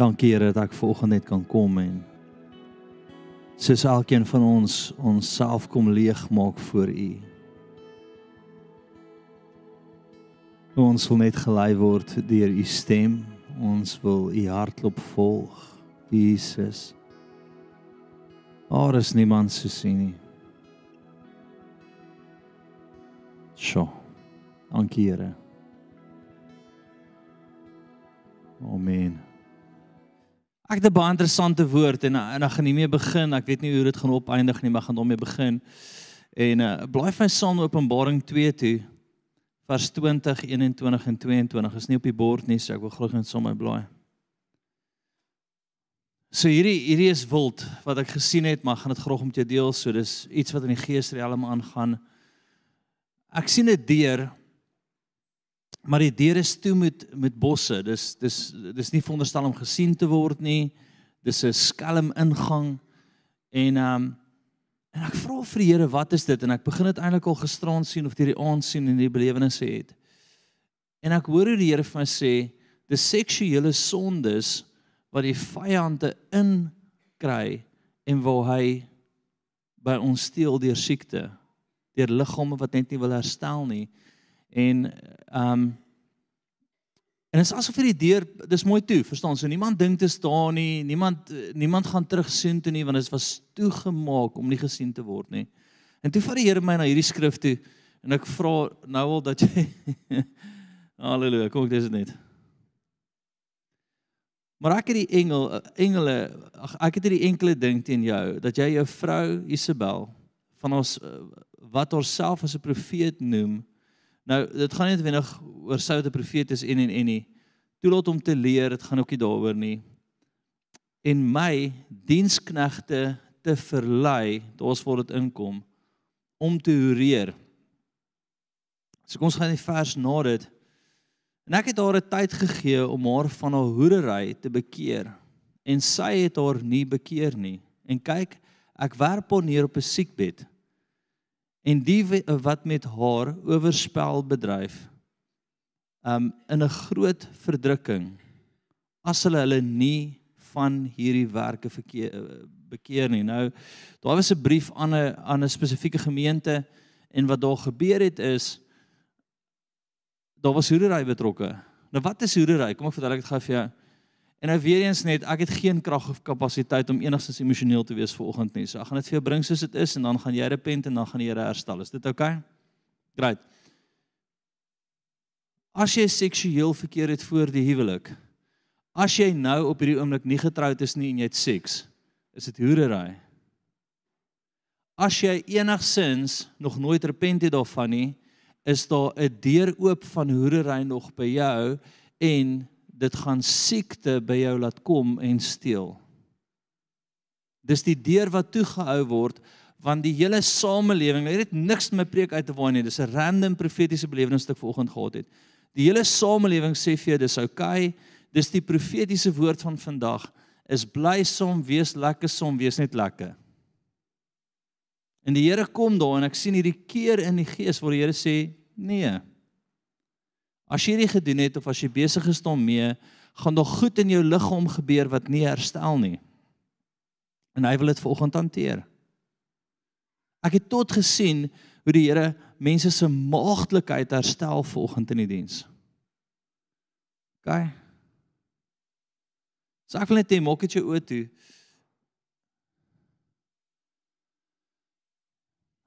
Dankie Here dat ek vanoggend net kan kom en soos elkeen van ons ons self kom leegmaak voor U. Ons wil net gelei word deur U stem. Ons wil U hartklop volg. Jesus. Daar is niemand soos U nie. Sjoe. Dankie Here. Amen. Ek het 'n baie interessante woord en en ek gaan nie meer begin. Ek weet nie hoe dit gaan opeindig nie, maar gaan daarmee begin. En uh blaai vir Psalm Openbaring 2 toe vers 20, 21 en 22 is nie op die bord nie, so ek wil graag net sommer blaai. So hierdie hierdie is wild wat ek gesien het, maar gaan dit graag met jou deel. So dis iets wat in die geesriem aangaan. Ek sien 'n deur Maar die deur is toe met met bosse. Dis dis dis nie veronderstel om gesien te word nie. Dis 'n skelm ingang. En ehm um, en ek vra vir die Here, wat is dit? En ek begin dit eintlik al gisteraan sien of deur die aand sien en die belewennisse het. En ek hoor hoe die Here vir my sê, dis seksuele sondes wat die vyande in kry en waar hy by ons steel deur siekte, deur liggame wat net nie wil herstel nie. En ehm um, en dit is asof vir die deur dis mooi toe, verstaan? So niemand dink te staan nie, niemand niemand gaan terug sien toe nie want dit was toegemaak om nie gesien te word nie. En toe vat die Here my na hierdie skrif toe en ek vra nou al dat jy Halleluja, kom ek dis dit net. Maar ek het die engel engele ag ek het hierdie enkele ding teen jou dat jy jou vrou Isabel van ons wat haarself as 'n profeet noem Nou, dit gaan nie wenig oor sou te profeet is en en en nie. Toelaat om te leer, dit gaan ook nie daaroor nie. En my diensknegte te verlei, daar's waar dit inkom om te horeer. So kom ons gaan die vers na dit. En ek het haar 'n tyd gegee om haar van haar hoerery te bekeer en sy het haar nie bekeer nie. En kyk, ek werp haar neer op 'n siekbed en die wat met haar oorspel bedryf um in 'n groot verdrukking as hulle hulle nie van hierdie werke verkeer bekeer nie. Nou daar was 'n brief aan 'n aan 'n spesifieke gemeente en wat daar gebeur het is daar was hoedery betrokke. Nou wat is hoedery? Kom ek vertel ek dit gou vir jou. En nou weer eens net, ek het geen krag of kapasiteit om enigstens emosioneel te wees vanoggend nie. So ek gaan dit vir jou bring soos dit is en dan gaan jy repent en dan gaan die Here herstel. Is dit oukei? Okay? Great. As jy seksueel verkeer het voor die huwelik, as jy nou op hierdie oomblik nie getroud is nie en jy het seks, is dit hoerery. As jy enigsins nog nooit repent het daarvan nie, is daar 'n deur oop van hoerery nog by jou en dit gaan siekte by jou laat kom en steel. Dis die deur wat toegehou word want die hele samelewing, dit het niks met my preek uit te waai nie. Dis 'n random profetiese belewenis wat ek vanoggend gehad het. Die hele samelewing sê vir jou dis oukei. Okay, dis die profetiese woord van vandag is bly som, wees lekker som, wees net lekker. En die Here kom daar en ek sien hierdie keer in die gees waar die Here sê nee. As jy dit gedoen het of as jy besig is daarmee, gaan daar goed in jou liggaam gebeur wat nie herstel nie. En hy wil dit vanoggend hanteer. Ek het tot gesien hoe die Here mense se maagdelikheid herstel vanoggend in die diens. OK. So ek wil net hê maak dit jou oë toe.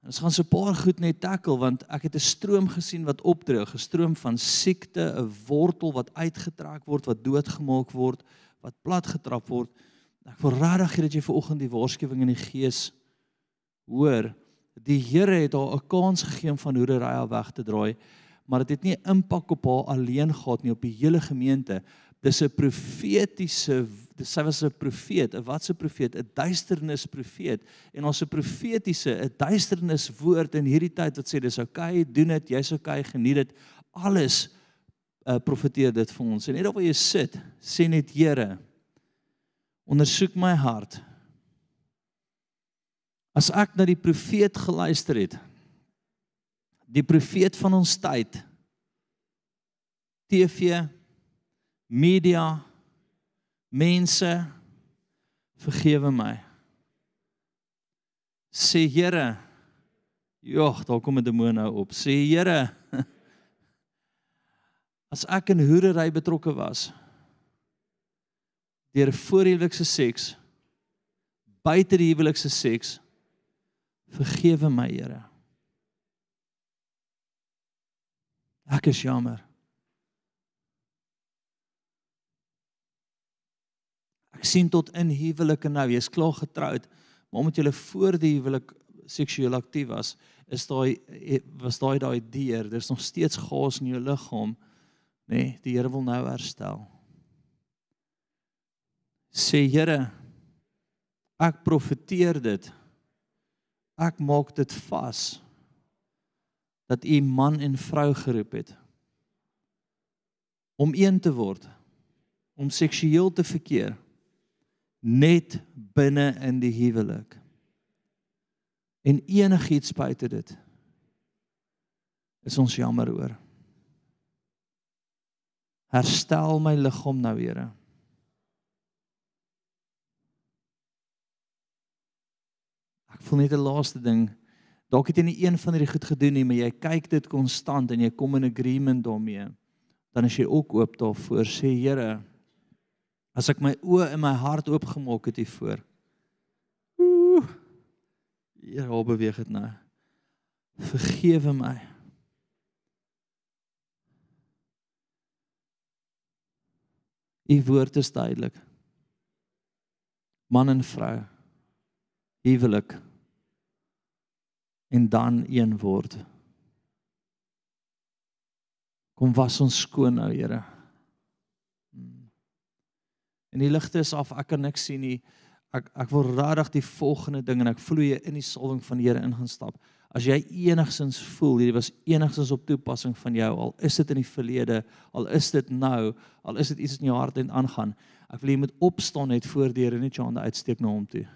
En ons gaan so 'n paar goed net tackle want ek het 'n stroom gesien wat opdroog, 'n stroom van siekte, 'n wortel wat uitgetrek word, wat doodgemaak word, wat plat getrap word. Ek wil regtig hê dat jy ver oggend die waarskuwing in die gees hoor. Die Here het haar 'n kans gegee om van hoerery af weg te draai, maar dit het nie impak op haar alleen gehad nie, op die hele gemeente. Dis 'n profetiese sy was 'n profeet, 'n watse profeet, 'n duisternis profeet en ons 'n profetiese, 'n duisternis woord in hierdie tyd wat sê dis oukei, okay, doen dit, jy's oukei, okay, geniet dit. Alles uh, profeteer dit vir ons. En net op waar jy sit, sê net Here, ondersoek my hart. As ek na die profeet geluister het, die profeet van ons tyd, TV media Mense vergewe my. Sê Here, joh, daar kom 'n demoon nou op. Sê Here, as ek in hoerery betrokke was deur voorhuwelikse seks, buite die huwelikse seks, vergewe my, Here. Ek is jammer. Sien tot in huwelike nou, jy's klaar getroud, maar omdat jy voor die huwelik seksueel aktief was, is daai was daai daai deur, daar's nog steeds gas in jou liggaam, nê? Nee, die Here wil nou herstel. Sê Here, ek profeteer dit. Ek maak dit vas dat u man en vrou geroep het om een te word om seksueel te verkeer net binne in die huwelik. En enigiets buite dit is ons jammer oor. Herstel my liggaam nou Here. Ek voel net 'n laaste ding. Dalk het jy nie een van hierdie goed gedoen nie, maar jy kyk dit konstant en jy kom in agreement daarmee. Dan is jy ook oop daarvoor. Sê Here, as ek my oë en my hart oopgemaak het hiervoor. Ooh. Here, hoe beweeg dit nou? Vergewe my. U woord is duidelik. Man en vrou. Huwelik en dan een word. Kom was ons skoon nou, Here. En die ligte is af, ek kan niks sien nie. Ek ek wil regtig die volgende ding en ek jy in die salwing van die Here ingaan stap. As jy enigsins voel hierdie was enigsins op toepassing van jou al is dit in die verlede, al is dit nou, al is dit iets in jou hart en aangaan. Ek wil jy moet opstaan net voor die Here net jou hande uitsteek na hom toe.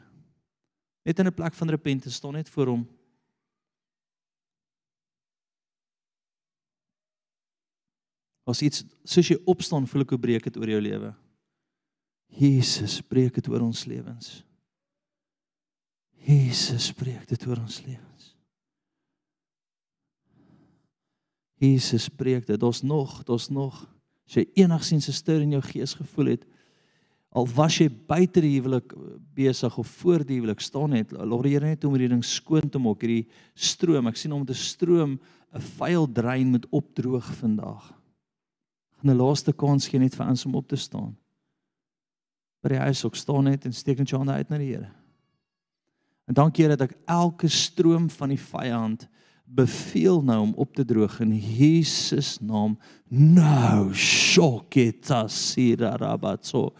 Net in 'n plek van repentance staan net voor hom. As iets soos jy opstaan, voel ek hoe breek dit oor jou lewe. Jesus, breek dit oor ons lewens. Jesus, breek dit oor ons lewens. Jesus, breek dit. Daar's nog, daar's nog. As jy enigsins 'n stir in jou gees gevoel het, al was jy buite die huwelik besig of voor die huwelik staan net, laat die Here net om hierdie ding skoon te maak, hierdie stroom. Ek sien om te stroom 'n vuil drein moet opdroog vandag gaan 'n laaste kans gee net vir ons om op te staan. By die huis ook staan net en steek net jou hande uit na die Here. En dankie Here dat ek elke stroom van die vyand beveel nou om op te droog in Jesus naam. Nou shoketa sirarabatso.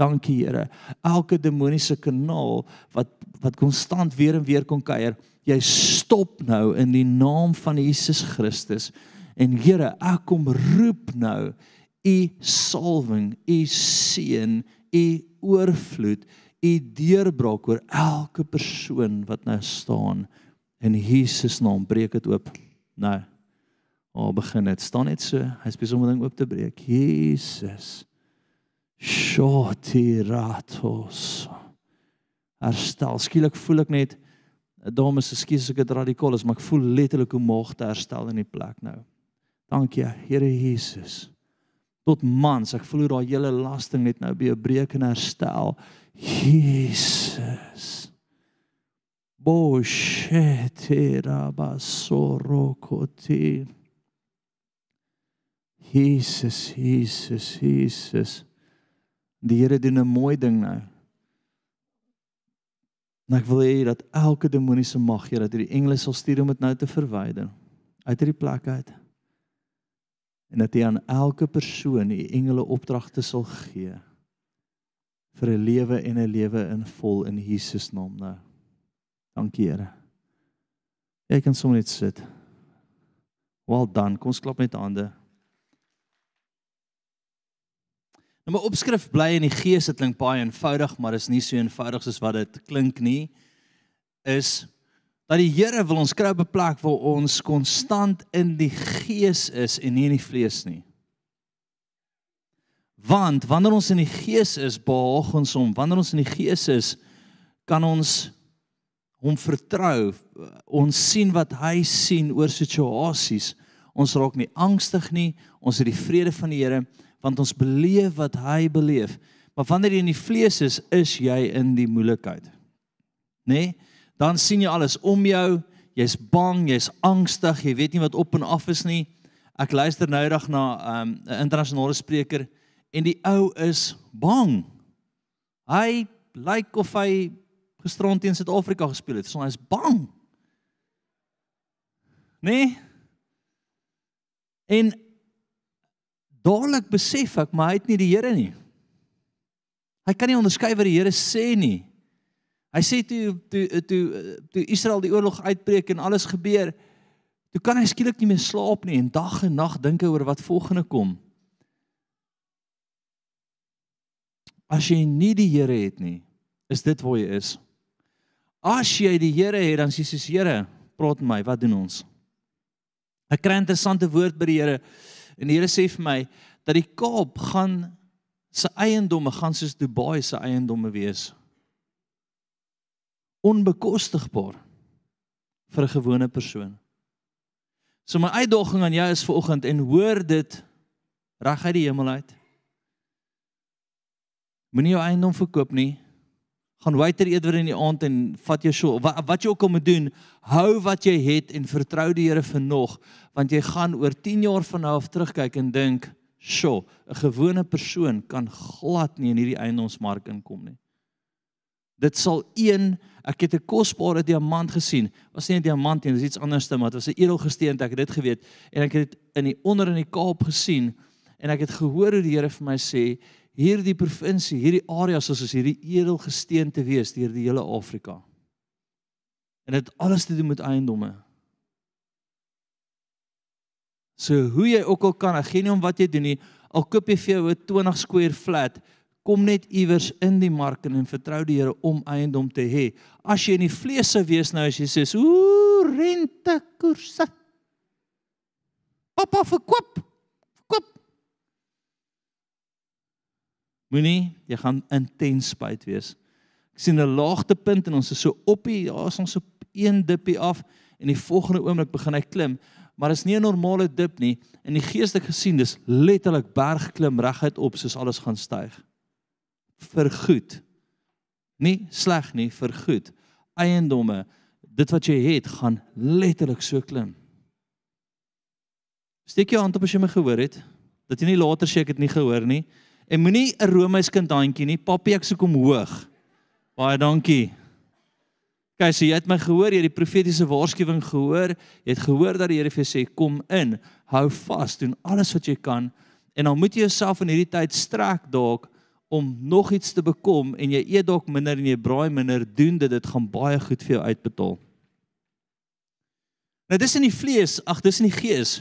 Dankie Here. Elke demoniese kanaal wat wat konstant weer en weer kom kuier, jy stop nou in die naam van Jesus Christus. En Here, ek kom roep nou u salwing, u seën, u oorvloed, u deurbraak oor elke persoon wat nou staan in Jesus naam. Breek dit oop. Nou. O, begin dit. Staan net so. Hy's besig om ding oop te breek. Jesus. Shotiratos. Herstel. Skielik voel ek net dames, ekskuus as ek dit radikaal is, maar ek voel letterlik hoe mag te herstel in die plek nou. Dankie, Here Jesus. Tot mans, ek voel daai hele lasting net nou by 'n breek en herstel. Jesus. Boshetera basorokoti. Jesus, Jesus, Jesus. Die Here doen 'n mooi ding nou. En ek wil hê dat elke demoniese mag, Here, dat hierdie engele sal stuur om dit nou te verwyder uit hierdie plek uit en dat hy aan elke persoon die engele opdragte sal gee vir 'n lewe en 'n lewe in vol in Jesus naam nou. Dankie Here. Jy kan sommer net sit. Wel dan, kom ons klap met hande. Nou my opskrif bly in die gees, dit klink baie eenvoudig, maar is nie so eenvoudig soos wat dit klink nie. Is dat die Here wil ons kry op 'n plek waar ons konstant in die gees is en nie in die vlees nie. Want wanneer ons in die gees is, behaag ons hom. Wanneer ons in die gees is, kan ons hom vertrou. Ons sien wat hy sien oor situasies. Ons raak nie angstig nie. Ons het die vrede van die Here want ons beleef wat hy beleef. Maar wanneer jy in die vlees is, is jy in die moeilikheid. Nê? Nee? Dan sien jy alles om jou. Jy's bang, jy's angstig, jy weet nie wat op en af is nie. Ek luister nou eendag na 'n um, internasionale spreker en die ou is bang. Hy lyk like of hy gisterond teen Suid-Afrika gespeel het. So hy is bang. Nee. En dadelik besef ek maar hy het nie die Here nie. Hy kan nie onderskei wat die Here sê nie. Hy sê toe toe toe toe Israel die oorlog uitbreek en alles gebeur, toe kan hy skielik nie meer slaap nie en dag en nag dink hy oor wat volgende kom. As jy nie die Here het nie, is dit waar jy is. As jy die Here het, dan sê jy: "Here, praat met my, wat doen ons?" Ek kry 'n interessante woord by die Here. En die Here sê vir my dat die Kaap gaan se eiendomme gaan soos Dubai se eiendomme wees. Onbekostigbaar vir 'n gewone persoon. So my uitdaging aan jou is vanoggend en hoor dit reg uit die hemel uit. Moenie jou eiendom verkoop nie gaan waiter eerder in die aand en vat jou so wat, wat jy ook al moet doen, hou wat jy het en vertrou die Here vir nog, want jy gaan oor 10 jaar van nou af terugkyk en dink, "Sjoe, 'n gewone persoon kan glad nie in hierdie eiendomsmark inkom nie." Dit sal een, ek het 'n kosbare diamant gesien. Was nie 'n diamant nie, dit is iets anders, maar dit was 'n edelgesteente, ek het dit geweet en ek het dit in die onder in die Kaap gesien en ek het gehoor hoe die Here vir my sê, hierdie provinsie, hierdie areas soos hierdie edelgesteente wees deur die hele Afrika. En dit alles te doen met eiendomme. So hoe jy ook al kan, ek gee nie om wat jy doen nie, al koop jy vir jou 'n 20 square flat, kom net iewers in die mark en vertrou die Here om eiendom te hê. As jy in die vlees sou wees nou as jy sê, "Ooh, rentekoerse." Papa verkoop. Moenie, jy gaan intens spyt wees. Ek sien 'n laagtepunt en ons is so op hier, ja, ons op een dippie af en die volgende oomblik begin hy klim, maar is nie 'n normale dip nie. In die geestelik gesien dis letterlik bergklim reguit op soos alles gaan styg. Vir goed. Nie sleg nie, vir goed. Eiendomme, dit wat jy het, gaan letterlik so klim. Steek jou hand op as jy my gehoor het. Dat jy nie later sê ek het nie gehoor nie. En moenie 'n Romeinskind handjie nie. Papi, ek soek hom hoog. Baie dankie. Kyk, so jy het my gehoor, jy het die profetiese waarskuwing gehoor. Jy het gehoor dat die Here vir jou sê kom in, hou vas, doen alles wat jy kan en dan moet jy jouself in hierdie tyd strek dalk om nog iets te bekom en jy eet dalk minder en jy braai minder, doen dit dit gaan baie goed vir jou uitbetaal. Nou dis in die vlees, ag dis in die gees.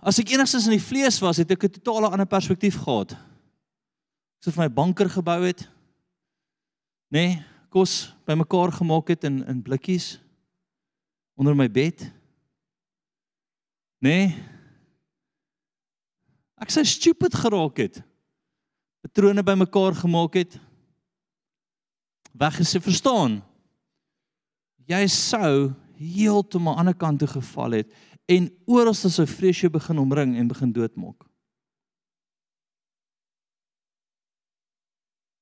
As ek enigstens in die vlees was, het ek 'n totale ander perspektief gehad. Ek sou vir my banker gebou het. Nê, nee, kos bymekaar gemaak het in in blikkies onder my bed. Nê. Nee, ek sou stupid geraak het. Patrone bymekaar gemaak het. Weggesê, verstaan? Jy sou heeltemal aan die ander kant toe geval het en oral sal sy vrees jou begin omring en begin doodmaak.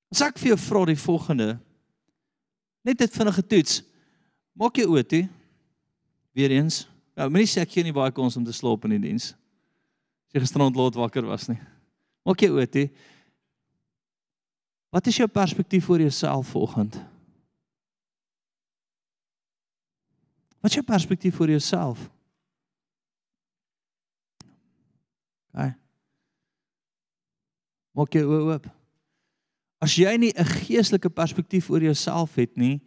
As ek vir jou vra die volgende net dit vinnige toets. Maak jy oë toe. Weereens. Ja, moenie sê ek gee nie baie kans om te slaap in die diens. As jy gisterand laat wakker was nie. Maak jy oë toe. Wat is jou perspektief oor jouself volgend? Wat is jou perspektief oor jouself? Hy. Maak jou oë oop. As jy nie 'n geestelike perspektief oor jouself het nie,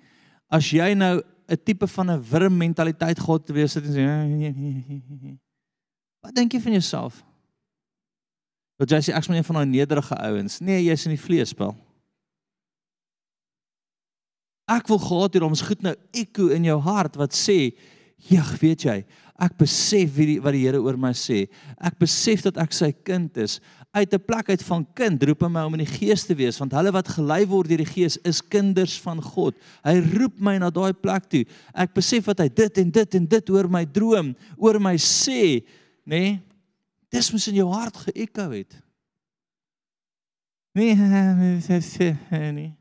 as jy nou 'n tipe van 'n wurm mentaliteit gehad te wees sit en sê Wat dink jy van jouself? Dat jy sê ek's maar een van daai nederige ouens. Nee, jy's in die vleespel. Ek wil gehad hier om ons goed nou ekko in jou hart wat sê Ja, weet jy, ek besef wie die, wat die Here oor my sê. Ek besef dat ek sy kind is. Uit 'n plek uit van kind roep hy my om in die gees te wees, want hulle wat gelei word deur die gees is kinders van God. Hy roep my na daai plek toe. Ek besef wat hy dit en dit en dit oor my droom, oor my sê, nê? Nee, dis mos in jou hart geëkho het. Nee, nee.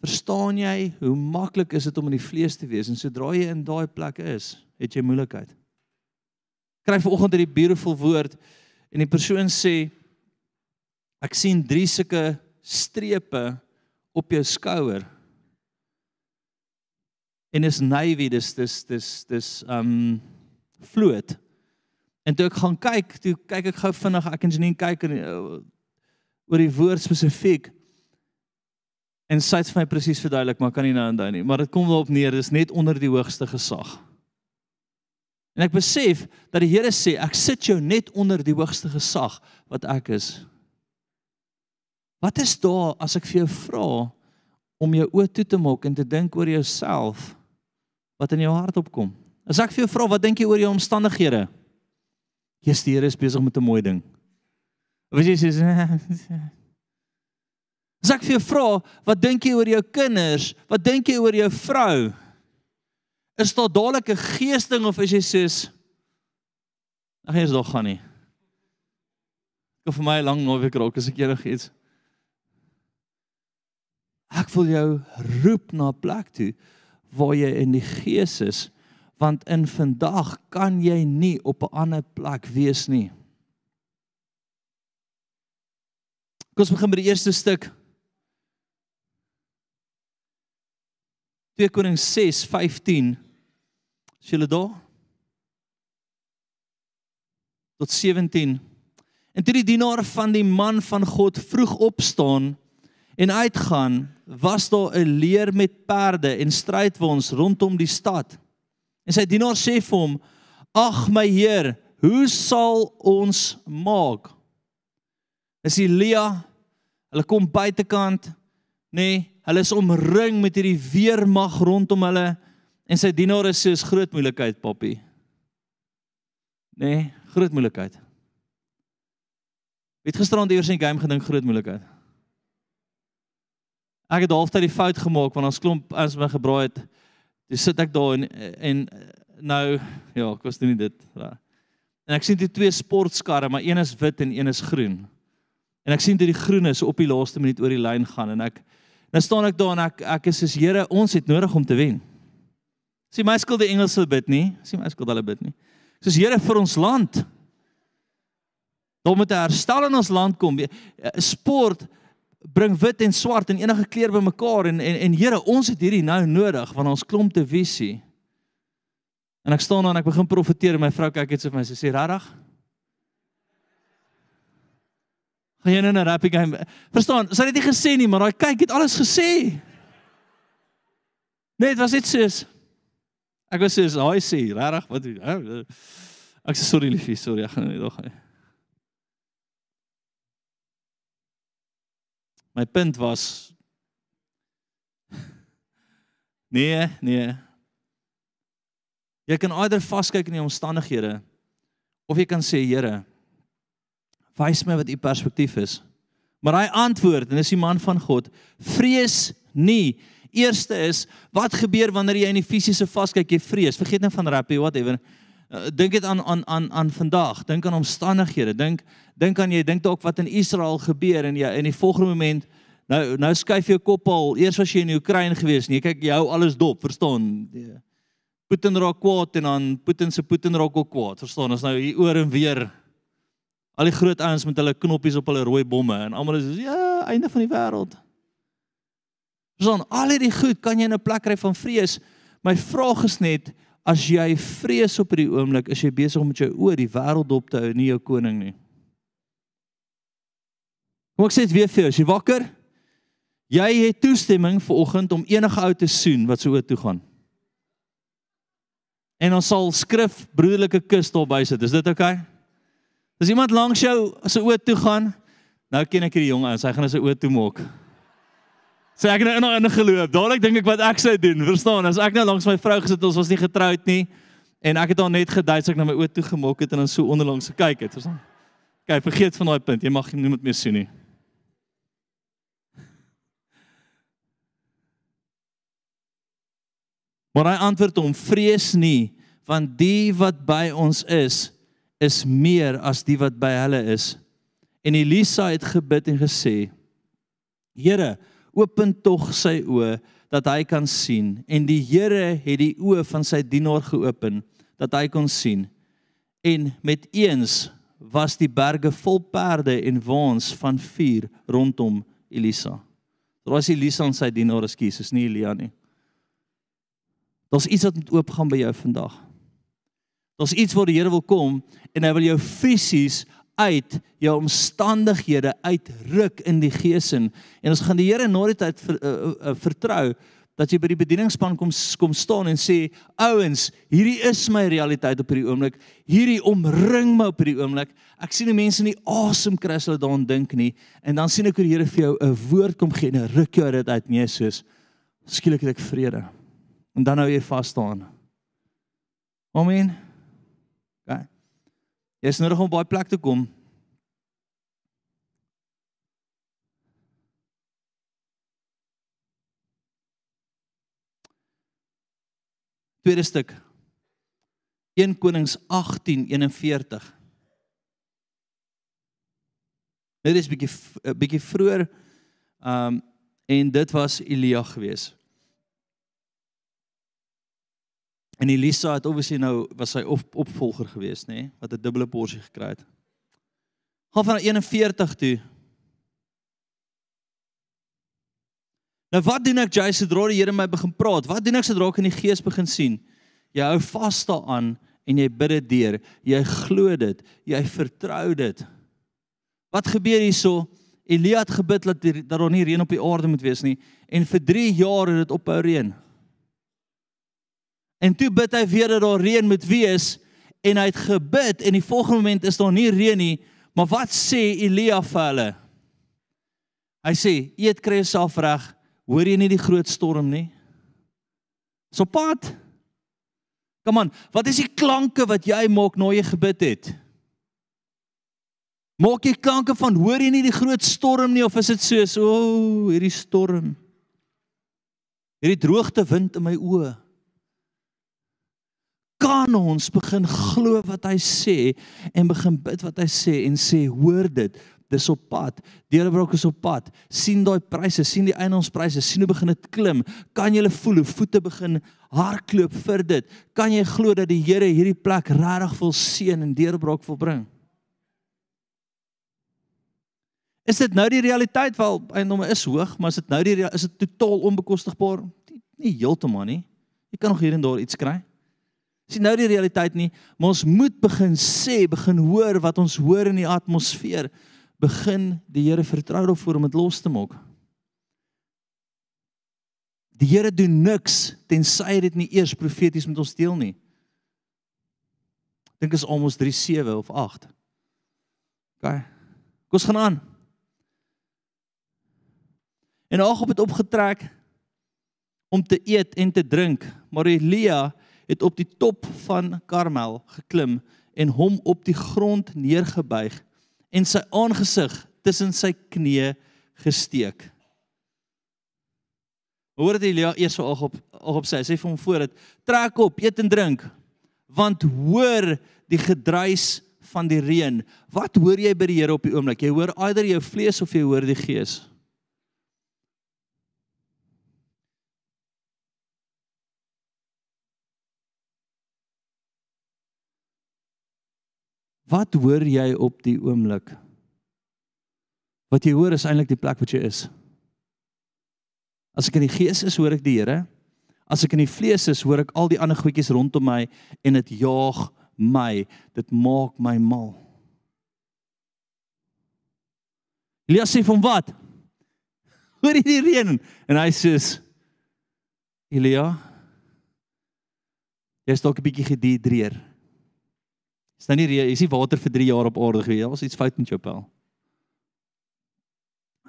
Verstaan jy hoe maklik is dit om in die vlees te wees en sodra jy in daai plek is, het jy moeilikheid. Kry vanoggend hierdie beautiful woord en die persoon sê ek sien drie sulke strepe op jou skouer. En is navy dis dis dis dis um vloot. En toe ek gaan kyk, toe kyk ek gou vinnig, ek en Janine kyk en uh, oor die woord spesifiek En sy het vir my presies verduidelik, maar kan nie nou onthou nie, maar dit kom wel op neer, dis net onder die hoogste gesag. En ek besef dat die Here sê, ek sit jou net onder die hoogste gesag wat ek is. Wat is daar as ek vir jou vra om jou oë toe te maak en te dink oor jouself wat in jou hart opkom? As ek vir jou vra, wat dink jy oor jou omstandighede? Jesus, die Here is besig met 'n mooi ding. Of jy sê As ek vir jou vra, wat dink jy oor jou kinders? Wat dink jy oor jou vrou? Is daar dadelik 'n geesding of is jy soos Ag jy is nog gaan nie. Ek vir my lank nou weer krok as ek enigiets. Ek wil jou roep na 'n plek toe waar jy in die gees is want in vandag kan jy nie op 'n ander plek wees nie. Kom ons begin by die eerste stuk. 2 Konings 6:15 Is julle daar? Tot 17. En toe die dienaar van die man van God vroeg opstaan en uitgaan, was daar 'n leer met perde en strydwaans rondom die stad. En sy dienaar sê vir hom: "Ag my heer, hoe sal ons maak?" Is Elia, hulle kom buitekant, nê? Nee, Hulle is omring met hierdie weermag rondom hulle en sy dienare sê is groot moeilikheid, papi. Nee, groot moeilikheid. Het gisterand eers in die game gedink groot moeilikheid. Ek het halftyd die fout gemaak want ons klomp as my gebraai het. Dis sit ek daar en en nou ja, ek was doen nie dit. En ek sien dit twee sportskarre, maar een is wit en een is groen. En ek sien dit die groen is op die laaste minuut oor die lyn gaan en ek Nou staan ek daar en ek ek is soos Here, ons het nodig om te wen. Sien my skuld die Engelse bid nie. Sien my skuld hulle bid nie. Soos Here vir ons land. Daar moet 'n herstel in ons land kom. Sport bring wit en swart en enige kleur bymekaar en en en Here, ons het hierdie nou nodig want ons klomp te visie. En ek staan daar en ek begin profeteer en my vrou kyk net so vir my. Sy sê: "Regtig?" Gaan jy nou 'n rappie game? Verstaan, sy het dit nie gesê nie, maar daai kyk het alles gesê. Nee, dit was net soos Ek was soos, "Haai sê, regtig, wat Ek sê sorry liefie, sorry, ek gaan nie nog nie. My punt was Nee, nee. Jy kan eerder vaskyk in die omstandighede of jy kan sê, Here, Wys my wat u perspektief is. Maar hy antwoord en dis die man van God: Vrees nie. Eerste is, wat gebeur wanneer jy in die fisiese vaskyk jy vrees? Vergeet net van rappie whatever. Uh, dink dit aan aan aan aan vandag. Dink aan omstandighede. Dink dink aan jy dink dalk wat in Israel gebeur en jy in die volgende oomblik nou nou skuif jou kop al. Eers was jy in die Oekraïne gewees nie. Kyk jy hou alles dop, verstaan? Putin raak kwaad en dan Putin se Putin raak ook kwaad. Verstaan? Ons nou hier oor en weer Al die groot ouens met hulle knoppies op hulle rooi bomme en almal is ja, einde van die wêreld. Son, al hierdie goed kan jy in 'n plek kry van vrees. My vraag is net as jy vrees op hierdie oomblik, is jy besig om met jou oë die wêreld op te hou, nie jou koning nie. Kom ek sê dit weer vir jou, as jy wakker, jy het toestemming vir oggend om enige ou te soen wat so oë toe gaan. En ons sal skrif broederlike kus daar by sit. Is dit oukei? Okay? As iemand langs jou se oë toe gaan, nou ken ek hierdie jong ou, hy gaan sy oë toe maak. Sê ek nou in 'n geloop. Dadelik dink ek wat ek sou doen. Verstaan? As ek nou langs my vrou gesit ons was nie getroud nie en ek het haar net gedui sy ek na my oë toe gemok het en dan so onderlangs gekyk het. Verstaan? Kyk, vergeet van daai punt. Jy mag niemand meer sien nie. Maar hy antwoord hom: "Vrees nie, want die wat by ons is, is meer as die wat by hulle is." En Elisa het gebid en gesê: "Here, open tog sy oë dat hy kan sien." En die Here het die oë van sy dienaar geopen dat hy kon sien. En met eens was die berge vol perde en waans van vuur rondom Elisa. Dit was Elisa en sy dienaar, ekskuus, is nie Elia nie. Daar's iets wat moet oopgaan by jou vandag. Daar's iets waar die Here wil kom en hy wil jou fisies uit jou omstandighede uitruk in die gees in. En ons gaan die Here na die tyd ver, uh, uh, vertrou dat jy by die bedieningspan kom kom staan en sê ouens, hierdie is my realiteit op hierdie oomblik. Hierdie omring my op hierdie oomblik. Ek sien die mense nie asem kry as hulle daaraan dink nie en dan sien ek hoe die Here vir jou 'n woord kom gee en ruk jou dit uit nie soos skielik het ek vrede. En dan nou jy vas staan. Amen. Jy is nodig om baie plek te kom. Tweede stuk. 1 Konings 18:41. Dit is bietjie 'n bietjie vroeër um en dit was Elia geweest. En Elisa het obviously nou was sy op, opvolger geweest, nê, nee, wat 'n dubbele porsie gekry het. Gaan van 41 toe. Nou wat doen ek jy sodra die Here my begin praat? Wat doen ek sodra ek in die gees begin sien? Jy hou vas daaraan en jy bid dit deur. Jy glo dit. Jy vertrou dit. Wat gebeur hierso? Elia het gebid dat dat daar nie reën op die aarde moet wees nie en vir 3 jaar het dit ophou reën. En toe bid hy weer dat daar reën moet wees en hy het gebid en die volgende oomblik is daar nie reën nie, maar wat sê Elia vir hulle? Hy sê: "Eet kry jouself reg. Hoor jy nie die groot storm nie?" So pad. Kom aan, wat is die klanke wat jy maak na jy gebid het? Maak jy klanke van hoor jy nie die groot storm nie of is dit soos o, oh, hierdie storm? Hierdie droogte wind in my oë kan ons begin glo wat hy sê en begin bid wat hy sê en sê hoor dit dis op pad. Deurbrok is op pad. Sien daai pryse sien die eiendomspryse sien hoe begin dit klim. Kan jy voel hoe voete begin hardloop vir dit? Kan jy glo dat die Here hierdie plek regtig wil seën en deurbrok wil bring? Is dit nou die realiteit wel eiendom is hoog maar is dit nou die is dit totaal onbekostigbaar? Nie heeltemal nie. Jy kan nog hier en daar iets kry sien nou die realiteit nie, maar ons moet begin sê, begin hoor wat ons hoor in die atmosfeer. Begin die Here vertrou daarvoor om dit los te maak. Die Here doen niks tensy hy dit nie eers profeties met ons deel nie. Dink is almos 3:7 of 8. OK. Kom ons gaan aan. En Agop het opgetrek om te eet en te drink, maar Elia het op die top van Karmel geklim en hom op die grond neergebuig en sy aangesig tussen sy knieë gesteek. Hoor dit Elia eers so op op sê, sê vir hom voor dit, trek op, eet en drink, want hoor die gedruis van die reën. Wat hoor jy by die Here op die oomblik? Jy hoor eider jou vlees of jy hoor die Gees? Wat hoor jy op die oomblik? Wat jy hoor is eintlik die plek wat jy is. As ek in die gees is, hoor ek die Here. As ek in die vlees is, hoor ek al die ander goedjies rondom my en dit jaag my. Dit maak my mal. Elia sê van wat? Hoor jy die reën? En hy sê Elia, jy's dalk 'n bietjie gedihidreer. Is nou nie is nie water vir 3 jaar op aarde gewees. Daar was iets fout met jou pel.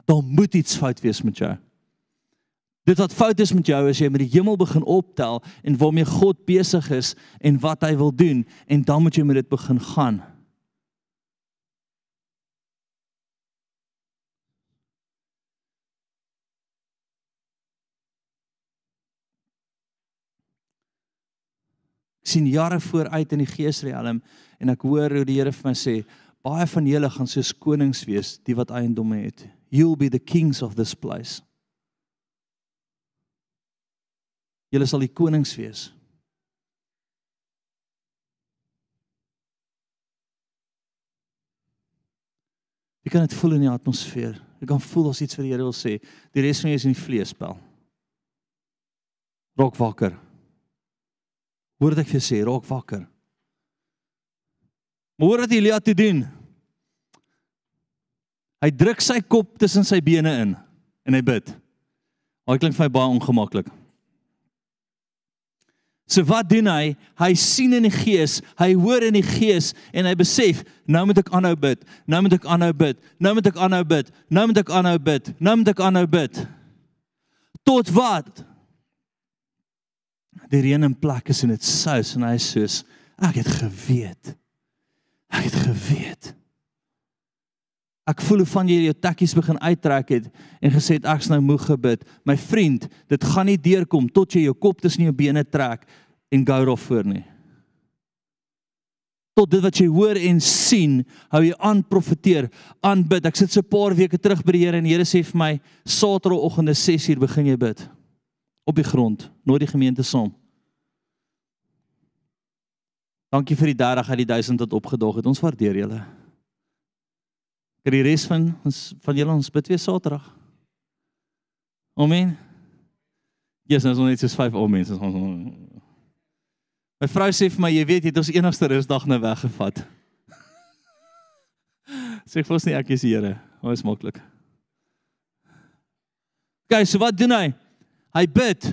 Daar moet iets fout wees met jou. Dit wat fout is met jou is jy met die hemel begin optel en waarmee God besig is en wat hy wil doen en dan moet jy met dit begin gaan. Sien jare vooruit in die geesriem en ek hoor hoe die Here vir my sê baie van julle gaan soos konings wees die wat eiendomme het. You'll be the kings of this place. Julle sal die konings wees. Jy kan dit voel in die atmosfeer. Jy kan voel as iets wat die Here wil sê. Die res van jou is in die vleespel. Raak wakker. Hoor wat ek vir jou sê, raak wakker. Maar hoor wat Elia toe doen. Hy druk sy kop tussen sy bene in en hy bid. Hy klink vir my baie ongemaklik. So wat doen hy? Hy sien in die gees, hy hoor in die gees en hy besef, nou moet ek aanhou bid. Nou moet ek aanhou bid. Nou moet ek aanhou bid. Nou moet ek aanhou bid. Nou moet ek aanhou bid. Tot wat? Die reën in plek is en dit sous en hy is soos ek het geweet. Ek het geweet. Ek voel hoe van jy jou tekkies begin uittrek het en gesê het ek's nou moeg gebid. My vriend, dit gaan nie deurkom tot jy jou kop tussen jou bene trek en gou daar voor nie. Tot dit wat jy hoor en sien, hou jy aan profeteer, aanbid. Ek sit so 'n paar weke terug by die Here en die Here sê vir my, Saterdagoggende 6uur begin jy bid op die grond, nooit die gemeente saam. Dankie vir die 30 uit die 1000 wat opgedaag het. Ons waardeer julle. Vir die res van ons van julle ons bid weer Saterdag. Amen. Jesus, ons het net so vyf ou mense. My vrou sê vir my, jy weet jy het ons enigste rusdag nou weggevat. Sê ek vos nie ek is die Here. Is maklik. Gaan, so wat doen hy? Hy bid.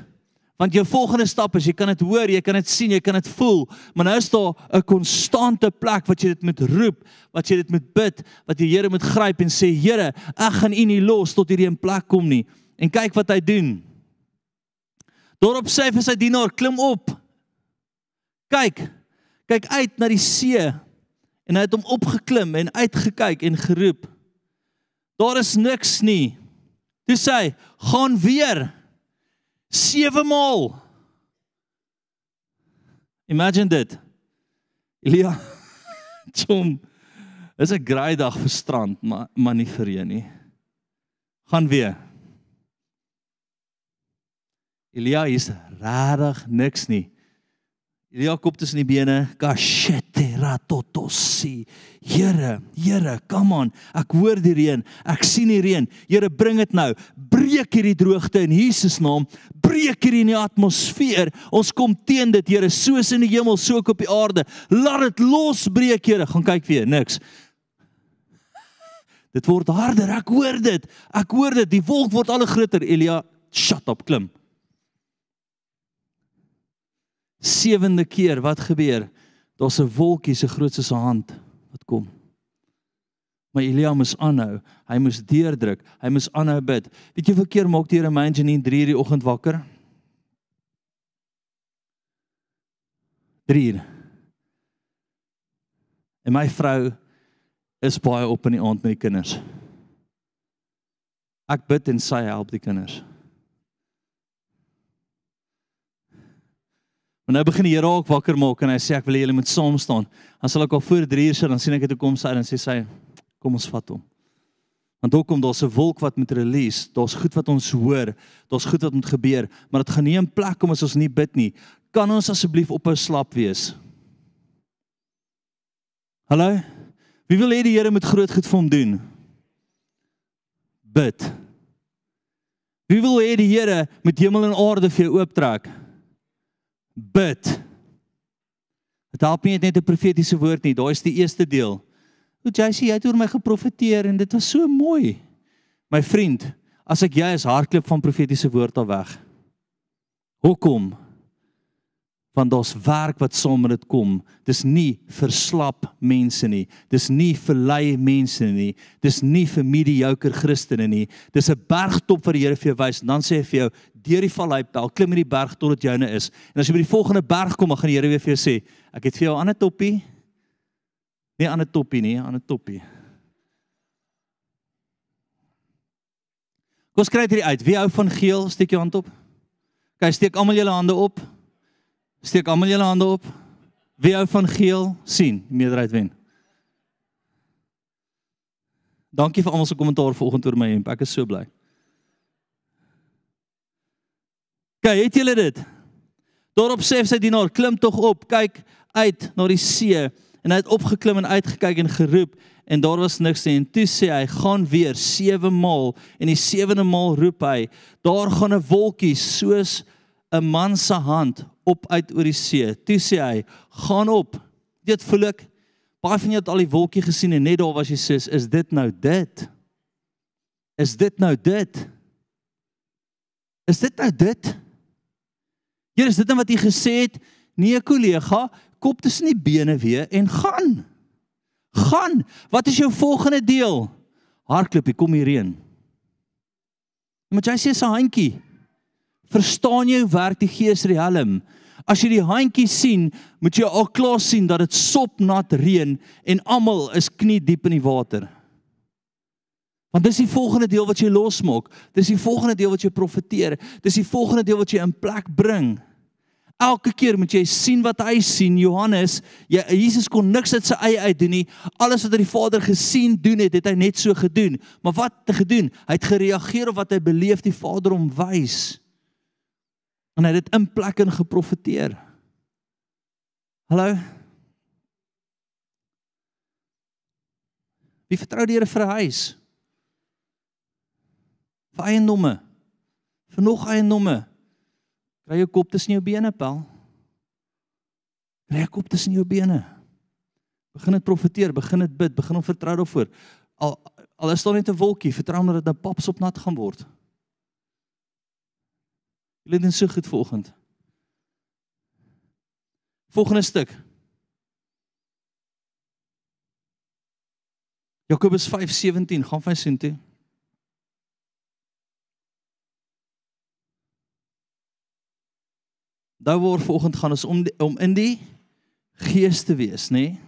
Want jou volgende stap is jy kan dit hoor, jy kan dit sien, jy kan dit voel, maar nou is daar 'n konstante plek wat jy dit moet roep, wat jy dit moet bid, wat die Here moet gryp en sê Here, ek gaan U nie los tot hierdie in plek kom nie. En kyk wat hy doen. Daarop sê hy vir sy dienaar, klim op. Kyk. Kyk uit na die see. En hy het hom opgeklim en uitgekyk en geroep. Daar is niks nie. Toe sê hy, gaan weer. 7 maal. Imagine dit. Elia. Chom. Dis 'n graai dag vir strand, maar maar nie vir reën nie. Gaan weer. Elia is regtig niks nie. Kop tussen die bene, kashete ratotosi. Here, Here, come on. Ek hoor die reën. Ek sien die reën. Here, bring dit nou. Breek hierdie droogte in Jesus naam. Breek hierdie in die atmosfeer. Ons kom teen dit, Here, soos in die hemel, so ook op die aarde. Laat dit losbreek, Here. Gaan kyk weer, niks. Dit word harder. Ek hoor dit. Ek hoor dit. Die wolk word al groter. Elia, shut up, klim. Sewende keer wat gebeur? Daar's 'n wolkie so groot soos 'n hand wat kom. Maar Elia moes aanhou. Hy moes deurdruk. Hy moes aanhou bid. Weet jy hoeveel keer maak die Here my in 3 die oggend wakker? 3. En my vrou is baie op in die aand met die kinders. Ek bid en sy help die kinders. Maar nou begin die Here ook wakker maak en hy sê ek wil hê julle moet saam staan. Dan sal ek al voor 3 uur sit dan sien ek dit kom sy en sê sy kom ons vat hom. Want ook kom daar's 'n wolk wat met release, daar's goed wat ons hoor, daar's goed wat moet gebeur, maar dit gaan nie 'n plek kom as ons nie bid nie. Kan ons asseblief ophou slap wees? Hallo? Wie wil hê die Here moet groot goed vir hom doen? Bid. Wie wil hê die Here moet hemel en aarde vir jou ooptrek? Bid. Dit help nie net 'n profetiese woord nie, daai is die eerste deel. Hoe jy sê jy het oor my geprofeteer en dit was so mooi. My vriend, as ek jy is hardloop van profetiese woord af weg. Hoekom? Want daar's werk wat saam met dit kom. Dis nie vir slap mense nie. Dis nie vir lui mense nie. Dis nie vir mediocre Christene nie. Dis 'n bergtop wat die Here vir jou wys. Dan sê hy vir jou, deur die valleipel, klim hierdie berg tot dit joune is. En as jy by die volgende berg kom, dan gaan die Here weer vir jou sê, ek het vir jou 'n ander toppie. Nie 'n ander toppie nie, 'n ander toppie. Kom ons kry dit uit. Wie hou van geel? Steek jou hand op. Kyk, steek almal julle hande op. Steek almal julle hande op. Wie hou van geel? sien, meerderheid wen. Dankie vir almal se kommentaar vanoggend oor my hemp. Ek is so bly. Kyk, het julle dit? Daarop sê sy dienaar, klim tog op, kyk uit na die see en hy het opgeklim en uitgekyk en geroep en daar was niks nie en toe sê hy gaan weer 7 maal en die sewende maal roep hy daar gaan 'n wolkie soos 'n man se hand op uit oor die see. Toe sê hy, "Gaan op." Dit voel ek baie van julle het al die wolkie gesien en net daar was jy sê, "Is dit nou dit?" Is dit nou dit? Is dit nou dit? Hier is dit net wat jy gesê het, nee kollega, kop tussen die bene weer en gaan. Gaan. Wat is jou volgende deel? Hardloop, kom hier reën. Moet jy sê 'n handjie? Verstaan jy hoe werk die gees riem? As jy die handjie sien, moet jy al klaar sien dat dit sopnat reën en almal is knie diep in die water. Want dis die volgende deel wat jy losmaak. Dis die volgende deel wat jy profeteer. Dis die volgende deel wat jy in plek bring. Elke keer moet jy sien wat hy sien. Johannes, jy, Jesus kon niks uit sy eie uit doen nie. Alles wat hy die Vader gesien doen het, het hy net so gedoen. Maar wat het hy gedoen? Hy het gereageer op wat hy beleef die Vader hom wys en hy het dit in plek in geprofeteer. Hallo. Wie vertrou die Here vir 'n huis? Vir eiendomme. Vir nog eiendomme. Kry jou kop tussen jou bene, Paul. Kry jou kop tussen jou bene. Begin dit profeteer, begin dit bid, begin om vertrou daarvoor. Al al is daar net 'n wolkie, vertrou dat dit 'n paps op nat gaan word. Julle doen so goed vanoggend. Volgende stuk. Jakobus 5:17, gaan vir sien toe. Daar word vanoggend gaan ons om die, om in die gees te wees, nê? Nee?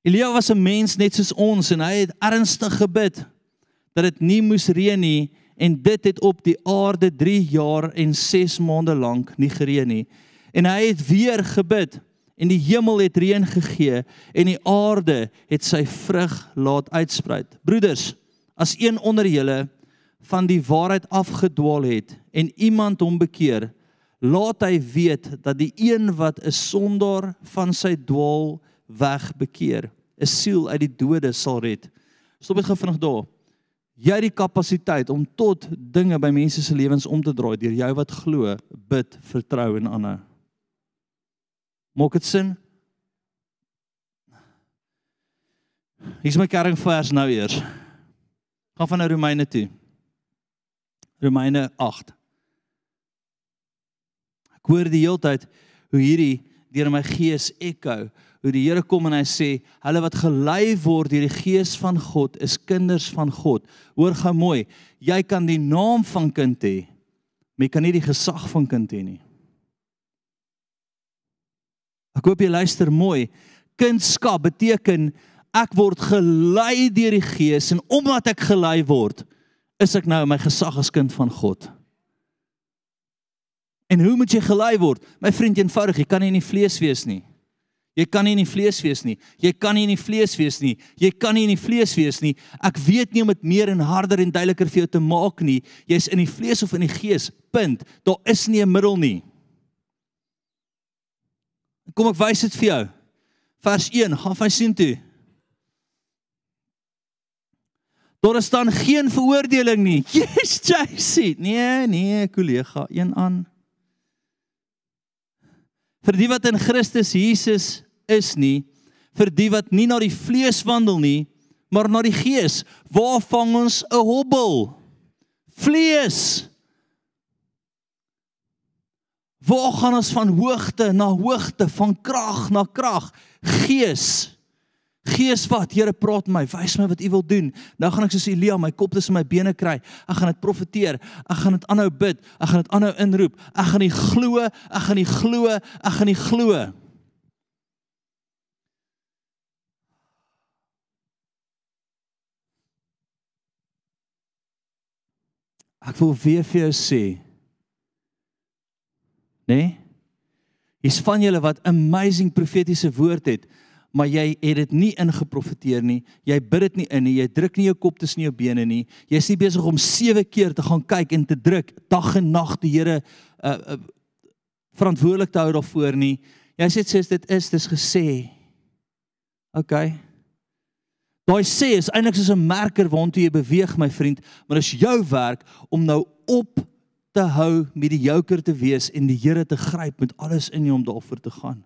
Elia was 'n mens net soos ons en hy het ernstig gebid dat dit nie moes reën nie en dit het op die aarde 3 jaar en 6 maande lank nie gereën nie. En hy het weer gebid en die hemel het reën gegee en die aarde het sy vrug laat uitspruit. Broeders, as een onder julle van die waarheid afgedwaal het en iemand hom bekeer, laat hy weet dat die een wat 'n sondaar van sy dwaal weg bekeer, 'n siel uit die dode sal red. Stop dit gou vinnig daar jy het die kapasiteit om tot dinge by mense se lewens om te draai deur jou wat glo, bid, vertrou en aanhou. Maak dit sin? Hier is my kernvers nou eers. Gaan van Romeine toe. Romeine 8. Ek hoor die hele tyd hoe hierdie deur my gees ekko hoe die Here kom en hy sê, hulle wat gelei word deur die Gees van God is kinders van God. Hoor gou mooi, jy kan die naam van kind hê, maar jy kan nie die gesag van kind hê nie. Ek hoop jy luister mooi. Kindskap beteken ek word gelei deur die Gees en omdat ek gelei word, is ek nou my gesag as kind van God. En hoe moet jy gelei word? My vriend, eenvoudig, jy kan nie in die vlees wees nie. Jy kan nie in die vlees wees nie. Jy kan nie in die vlees wees nie. Jy kan nie in die vlees wees nie. Ek weet nie om dit meer en harder en duideliker vir jou te maak nie. Jy's in die vlees of in die gees. Punt. Daar is nie 'n middel nie. Kom ek wys dit vir jou. Vers 1, gaan van sien toe. Daar staan geen veroordeling nie. Yes, JC. Nee, nee, kollega, een aan. Vir die wat in Christus Jesus is nie vir die wat nie na die vlees wandel nie, maar na die gees. Waar vang ons 'n hobbel? Vlees. Waar gaan ons van hoogte na hoogte, van krag na krag? Gees. Gees wat? Here praat my, wys my wat U wil doen. Nou gaan ek soos Elia my kop tussen my bene kry. Ek gaan dit profeteer. Ek gaan dit aanhou bid. Ek gaan dit aanhou inroep. Ek gaan nie glo, ek gaan nie glo, ek gaan nie glo. Ek wil weer vir jou sê. Nee? Hier's van julle wat amazing profetiese woord het maar jy het dit nie ingeprofeteer nie. Jy bid dit nie in nie. Jy druk nie jou kop tussen jou bene nie. Jy's nie besig om 7 keer te gaan kyk en te druk dag en nag die Here uh, uh verantwoordelik te hou daarvoor nie. Jy sê dit is dis gesê. OK. Daai sê is eintlik soos 'n merker waartoe jy beweeg my vriend, maar dis jou werk om nou op te hou met die joker te wees en die Here te gryp met alles in jou om daarvoor te gaan.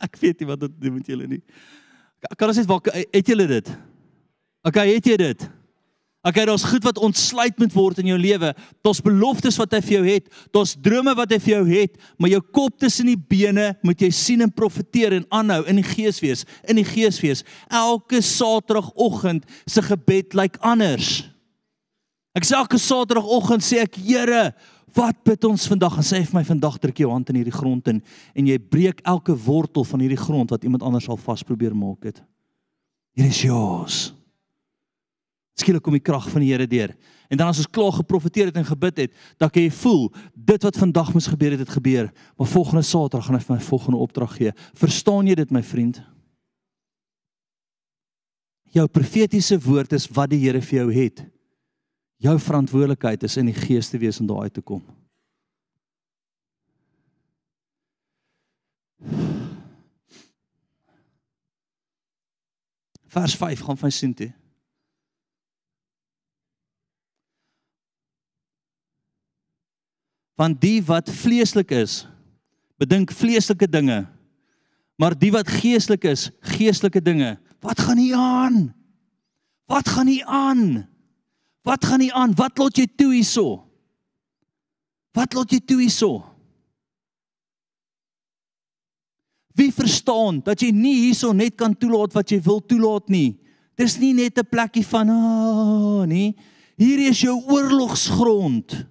Ek weet nie wat dit met julle nie. Kan ons net waar het julle dit? Okay, het jy dit? Okay, daar's goed wat ontsluit moet word in jou lewe. Daar's beloftes wat hy vir jou het, daar's drome wat hy vir jou het, maar jou kop tussen die bene moet jy sien en profeteer en aanhou in die gees wees, in die gees wees. Elke Saterdagoggend se gebed lyk like anders. Ek sê elke Saterdagoggend sê ek, Here, Wat bid ons vandag? En sê vir my vandag druk jou hand in hierdie grond in en jy breek elke wortel van hierdie grond wat iemand anders al vas probeer maak het. Hier is joos. Skielik kom die krag van die Here deur. En dan as ons klaar geprofeteer het en gebid het, dan kan jy voel dit wat vandag moes gebeur het, het gebeur. Maar volgende Saterdag gaan hy vir my volgende opdrag gee. Verstaan jy dit my vriend? Jou profetiese woord is wat die Here vir jou het jou verantwoordelikheid is in die gees te wees om daar uit te kom. Vers 5 gaan van sien toe. Want die wat vleeslik is, bedink vleeslike dinge. Maar die wat geestelik is, geestelike dinge. Wat gaan hier aan? Wat gaan hier aan? Wat gaan nie aan? Wat laat jy toe hierso? Wat laat jy toe hierso? Wie verstaan dat jy nie hierso net kan toelaat wat jy wil toelaat nie? Dis nie net 'n plekkie van ah, nie. Hier is jou oorlogsgrond.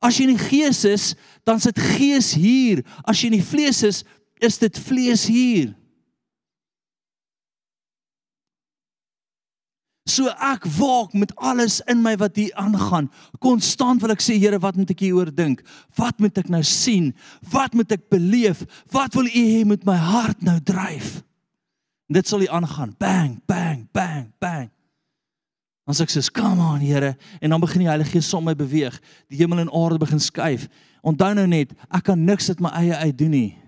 As jy in die gees is, dan sit gees hier. As jy in die vlees is, is dit vlees hier. So ek waak met alles in my wat hier aangaan. Konstant wil ek sê Here, wat moet ek hieroor dink? Wat moet ek nou sien? Wat moet ek beleef? Wat wil U hê moet my hart nou dryf? En dit sal hier aangaan. Bang, bang, bang, bang. Dan sê ek sê, "Come on, Here." En dan begin die Heilige Gees som my beweeg. Die hemel en aarde begin skuif. Onthou nou net, ek kan niks uit my eie uit doen nie.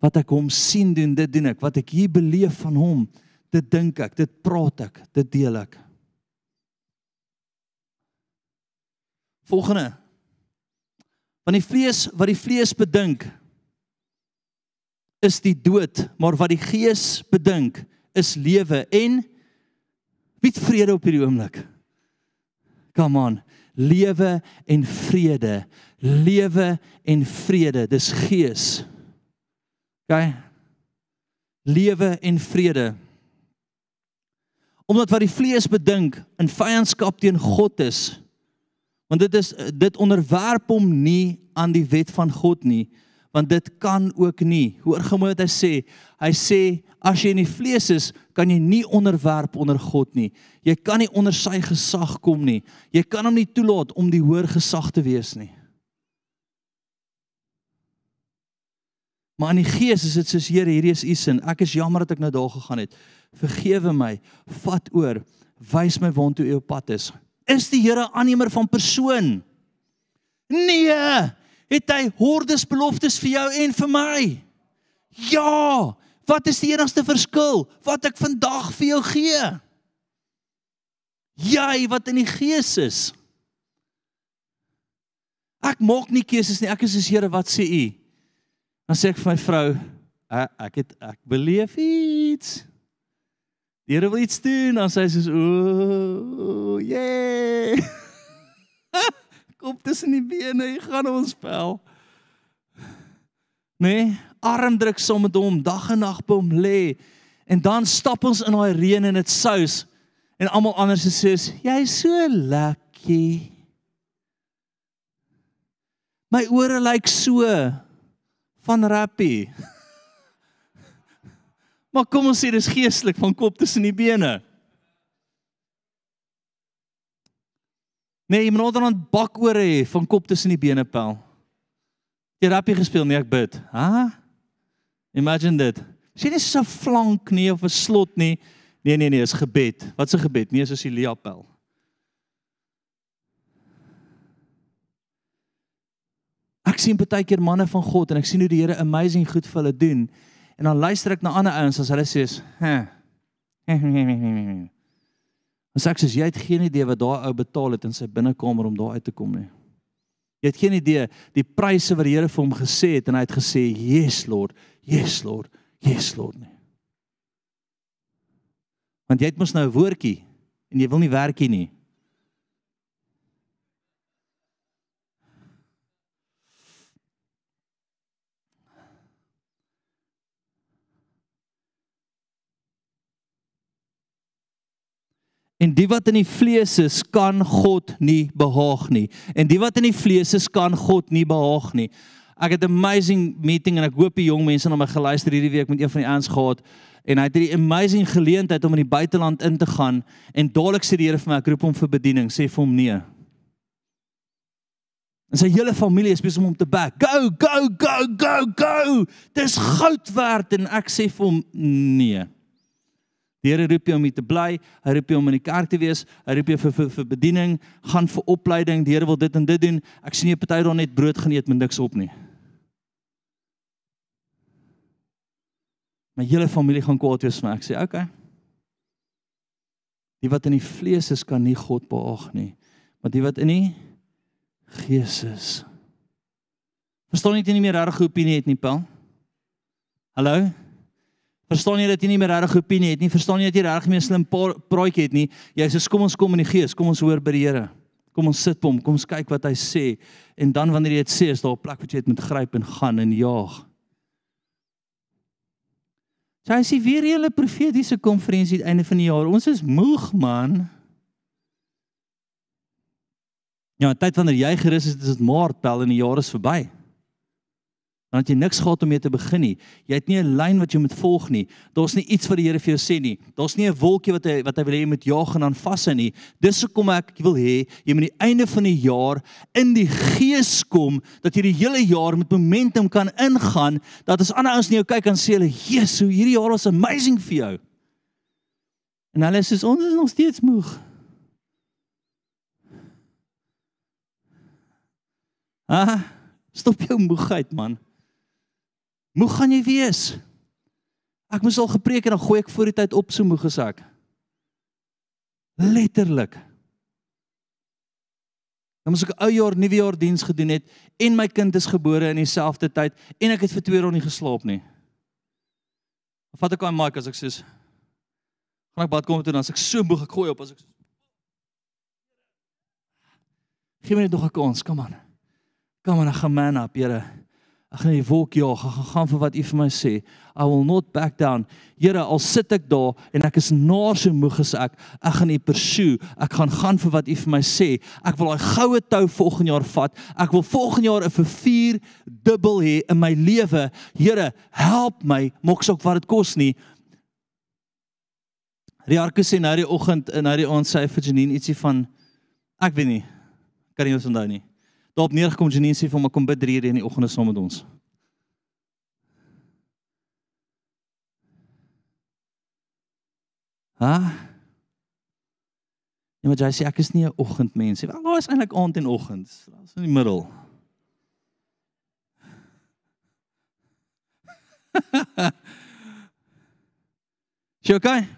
Wat ek hom sien doen, dit doen ek. Wat ek hier beleef van hom, dit dink ek, dit praat ek, dit deel ek. Volgende. Want die vlees wat die vlees bedink is die dood, maar wat die gees bedink is lewe en wie vrede op hierdie oomblik? Come on, lewe en vrede, lewe en vrede, dis gees. OK? Lewe en vrede. Omdat wat die vlees bedink in vyandskap teen God is. Want dit is dit onderwerp hom nie aan die wet van God nie, want dit kan ook nie. Hoor gou wat hy sê. Hy sê as jy in die vlees is, kan jy nie onderwerp onder God nie. Jy kan nie onder sy gesag kom nie. Jy kan hom nie toelaat om die hoër gesag te wees nie. Maar in die gees is dit soos Here, hierdie is u sin. Ek is jammer dat ek nou daar gegaan het. Vergewe my. Vat oor. Wys my waantoe u op pad is. Is die Here aannemer van persoon? Nee. Het hy hordes beloftes vir jou en vir my? Ja. Wat is die enigste verskil wat ek vandag vir jou gee? Jy wat in die gees is. Ek maak nie keuses nie. Ek is soos Here, wat sê u? Dan sê ek vir my vrou, ek het ek beleef iets. Die Here wil iets doen, dan sê sy soos ooh, yeah. Kom tussen die bene, jy gaan ons spel. Nee, arm druk saam met hom, dag en nag by hom lê. En dan stap ons in daai reën en dit sous en almal anders sê jy's so lucky. My ore lyk so van rappie. Maar kom ons sê dis geestelik van kop tussen die bene. Nee, jy moet dan 'n bakore hê van kop tussen die bene pel. Jy rappie gespeel nie ek bid. Ha? Imagine dit. Sien jy so 'n flank nie of 'n slot nie? Nee nee nee, is gebed. Wat 'n gebed? Nee, soos die Leapel. Ek sien baie keer manne van God en ek sien hoe die Here amazing goed vir hulle doen. En dan luister ek na ander ouens as hulle sê, "Hè." Ons sê jy het geen idee wat daai ou betaal het in sy binnekamer om daar uit te kom nie. Jy het geen idee die pryse wat die Here vir hom gesê het en hy het gesê, "Yes Lord, yes Lord, yes Lord." Nie. Want jy het mos nou 'n woordjie en jy wil nie werkie nie. En die wat in die vlees is, kan God nie behaag nie. En die wat in die vlees is, kan God nie behaag nie. Ek het 'n amazing meeting en ek hoop die jong mense na my geluister hierdie week met een van die ouens gehad en hy het hierdie amazing geleentheid om in die buiteland in te gaan en dadelik sê die Here vir my ek roep hom vir bediening, sê vir hom nee. En sy hele familie is besig om hom te back. Go, go, go, go, go. Dis goud werd en ek sê vir hom nee. Die Here roep jou om hier te bly. Hy roep jou om in die kerk te wees. Hy roep jou vir vir, vir bediening, gaan vir opleiding. Die Here wil dit en dit doen. Ek sien jy party daar net brood geneet met niks op nie. My hele familie gaan kwaad wees vir my. Ek sê, "Oké. Okay. Die wat in die vlees is, kan nie God behaag nie. Maar die wat in die gees is, verstaan jy nie meer reg opinie het nie, Paul? Hallo? Verstaan jy dat jy nie meer regtig opinie het nie? Verstaan jy dat jy regtig meer slim praatjie het nie? Jy sê kom ons kom in die gees, kom ons hoor by die Here. Kom ons sit hom, kom ons kyk wat hy sê en dan wanneer jy dit sê, is daar 'n plek wat jy dit moet gryp en gaan en jaag. Sy sê weer julle profetiese konferensie aan die einde van die jaar. Ons is moeg man. Ja, tyd wanneer jy gerus is, is dit maart, pel en die jaar is verby dan het jy niks gehad om mee te begin nie. Jy het nie 'n lyn wat jy moet volg nie. Daar's nie iets wat die Here vir jou sê nie. Daar's nie 'n wolkie wat hy wat hy wil hê jy moet jaag en dan vashou nie. Dis hoekom ek wil hê jy moet die einde van die jaar in die gees kom dat jy die hele jaar met momentum kan ingaan dat as ander ouens na jou kyk en sê hulle, "Jesus, hierdie jaar was amazing vir jou." En hulle sê ons is nog steeds moeg. Ah, stop jou moegheid man. Moeg gaan jy wees. Ek moes al gepreek en dan gooi ek voor die tyd op so moeg as ek. Letterlik. Dan moes ek 'n ou jaar nuwe jaar diens gedoen het en my kind is gebore in dieselfde tyd en ek het vir 2 ure nie geslaap nie. Dan vat ek aan my as ek sê gaan ek bad kom toe dan as ek so moeg ek gooi op as ek Gee my net nog 'n kans, kom aan. Kom aan, gaan man up, Here. Ek gaan die wolk jaag, ek gaan gaan vir wat U vir my sê. I will not back down. Here, al sit ek daar en ek is naar so moeg as ek, ek gaan U pursue. Ek gaan gaan vir wat U vir my sê. Ek wil daai goue tou volgende jaar vat. Ek wil volgende jaar 'n vervier dubbel hê in my lewe. Here, help my, moks ook wat dit kos nie. Riarke sê nou die oggend en nou die aand sê vir Janine ietsie van ek weet nie. Kan nie onthou nie daarop neergekom Janine sê vir hom kom bid 3 ure in die oggende saam met ons. Ha? Ja, maar jy sê ek is nie 'n oggendmens nie. Wel, is eintlik aand en oggend. Is in die middel. Jy okay?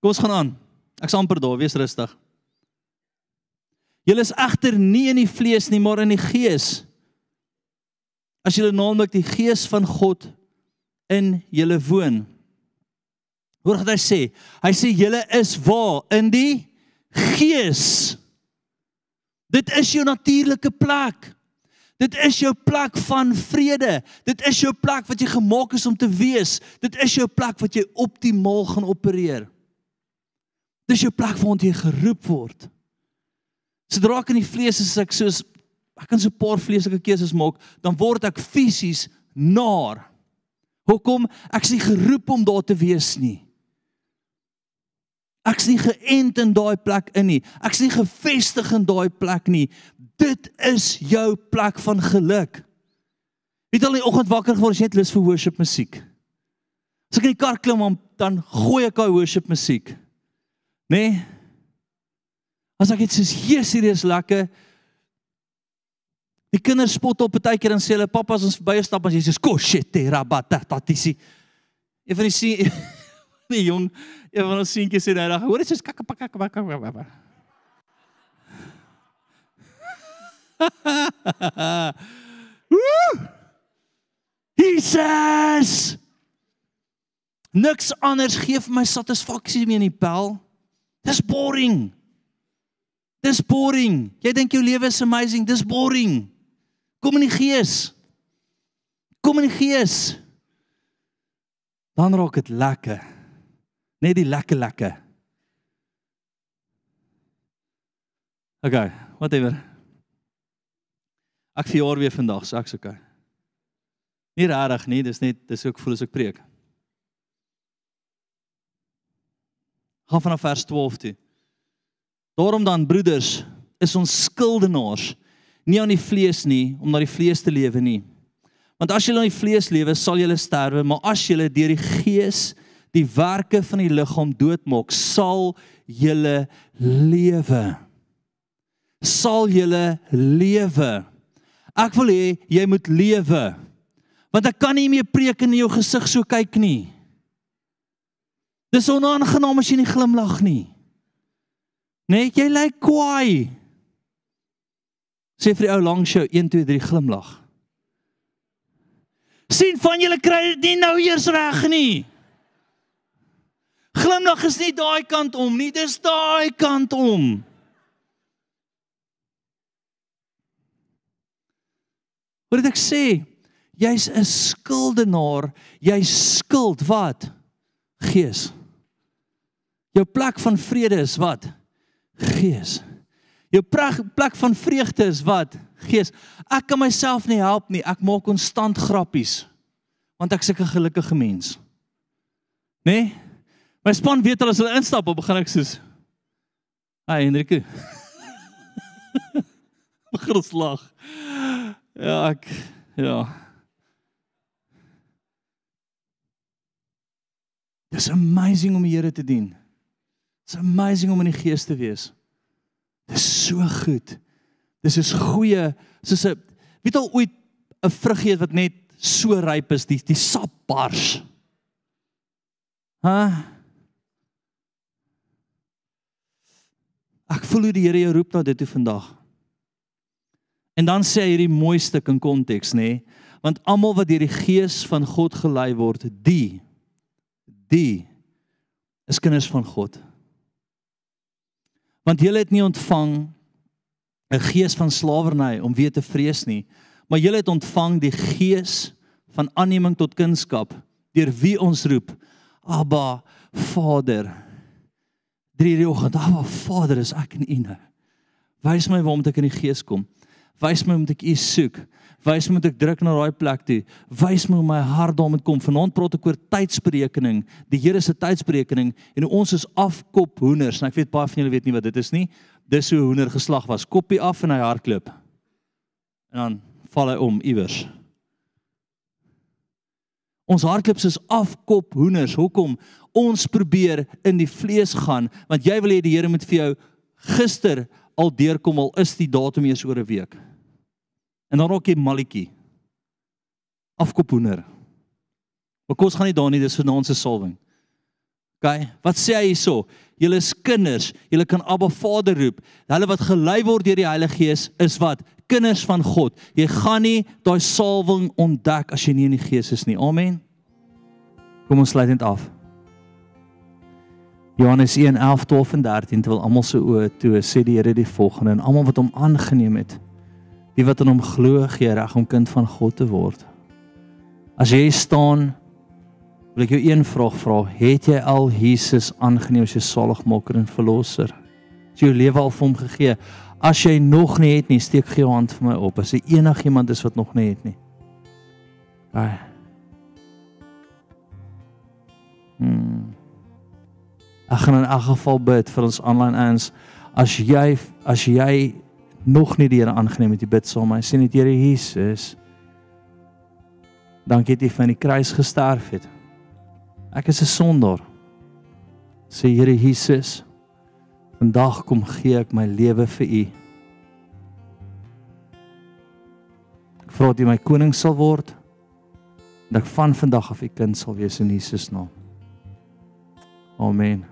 Kom ons gaan aan. Ek's amper daar, wees rustig. Julle is egter nie in die vlees nie, maar in die gees. as julle naamlik die gees van God in julle woon. Hoor wat hy sê? Hy sê julle is waar in die gees. Dit is jou natuurlike plek. Dit is jou plek van vrede. Dit is jou plek wat jy gemaak is om te wees. Dit is jou plek wat jy optimaal gaan opereer. Dis jou plek waar jy geroep word. Sodra ek in die vlees is, ek soos ek kan so 'n paar vleeslike keuses maak, dan word ek fisies naar. Hoekom? Ek is nie geroep om daar te wees nie. Ek's nie geënt in daai plek in nie. Ek's nie gefestig in daai plek nie. Dit is jou plek van geluk. Het al die oggend wakker geword as jy net lus vir worship musiek. As ek in die kar klim dan gooi ek daai worship musiek. Nê? Nee? As ek dit sê hier is lekker. Die kinders spot op baie keer en sê hulle pappa as ons verby stap as jy sê ko shit rabata tatisi. Een van die sien die jong een van ons seentjies sê nou hoor dit is kakka pakka pakka pakka. Jesus! Niks anders gee vir my satisfaksie meer in die pel. Dis boring. Dis boring. Jy dink jou lewe is amazing, dis boring. Kom in die gees. Kom in die gees. Dan raak dit lekker. Net die lekker lekker. Okay, whatever. Ek verjaar weer vandag, so ek's okay. Nie regtig nie, dis net dis ook voel as ek preek. Gaan vanaf vers 12 toe. Daarom dan broeders, is ons skuldenaars nie aan die vlees nie om na die vlees te lewe nie. Want as jy in die vlees lewe, sal jy sterwe, maar as jy deur die gees die werke van die liggaam doodmaak, sal jy lewe. Sal jy lewe. Ek wil hê jy moet lewe. Want ek kan nie meer preek in jou gesig so kyk nie. Dis onaangenaam as jy nie glimlag nie. Nee, jy lyk kwaai. Sê vir die ou langs jou 1 2 3 glimlag. sien van julle kry dit nie nou eers reg nie. Glimlag is nie daai kant om nie, dis daai kant om. Wat ek sê, jy's 'n skuldenaar, jy skuld wat? Gees. Jou plek van vrede is wat? Gees. Jou plek van vreugde is wat? Gees. Ek kan myself nie help nie. Ek maak konstant grappies. Want ek's 'n gelukkige mens. Né? Nee? My span weet al as hulle instap, dan begin ek soos Ai, Hendrikke. Begin ons lag. Ja, ek ja. Dis amazing om die Here te dien. Dis amazing om in die gees te wees. Dis so goed. Dis is goeie, soos 'n weet al ooit 'n vrug eet wat net so ryp is, die die sap bars. Ha? Ek voel hoe die Here jou roep na dit toe vandag. En dan sê hy hierdie mooi stuk in konteks, nê? Nee? Want almal wat deur die Gees van God gelei word, die die is kinders van God. Want julle het nie ontvang 'n gees van slawerny om weer te vrees nie, maar julle het ontvang die gees van aanneming tot kindskap deur wie ons roep Abba Vader. Drie die oggend, Abba Vader, is ek in U nou. Wys my waar moet ek in die gees kom? Wys my hoe moet ek U soek? Wys my moet ek druk na daai plek toe? Wys my hoe my hart daar moet kom. Vanaand praat ek oor tydsberekening, die Here se tydsberekening en ons is afkop hoenders. Nou ek weet baie van julle weet nie wat dit is nie. Dis hoe hoender geslag was. Koppie af en hy hardloop. En dan val hy om iewers. Ons hardloops is afkop hoenders. Hoekom? Ons probeer in die vlees gaan want jy wil hê die Here moet vir jou gister al deurkom al is die datum eers oor 'n week. En dan ook 'n malletjie. Afkophoender. Maar kos gaan nie daar nie, dis ons se salwing. OK, wat sê hy hierso? Julle is kinders, julle kan Abba Vader roep. Hulle wat gelei word deur die Heilige Gees is wat? kinders van God. Jy gaan nie daai salwing ontdek as jy nie in die Gees is nie. Amen. Kom ons sluit dit af. Johannes 1 11 12 en 13 terwyl almal se oë toe sê die Here die volgende en almal wat hom aangeneem het die wat in hom glo gee reg om kind van God te word. As jy staan wil ek jou een vraag vra, het jy al Jesus aangeneem as jou saligmaker en verlosser? Het jy jou lewe al vir hom gegee? As jy nog nie het nie, steek gee jou hand vir my op. As jy enigiemand is wat nog nie het nie. Ai. Hmm. Ek gaan in elk geval bid vir ons online eens as jy as jy nog nie die Here aangeneem het, jy bid saam my. Sê net Here Jesus. Dankie dat jy van die kruis gesterf het. Ek is 'n sondaar. Sê Here Jesus, vandag kom gee ek my lewe vir U. Ek vra dat U my koning sal word. Dat ek van vandag af U kind sal wees in Jesus naam. Amen.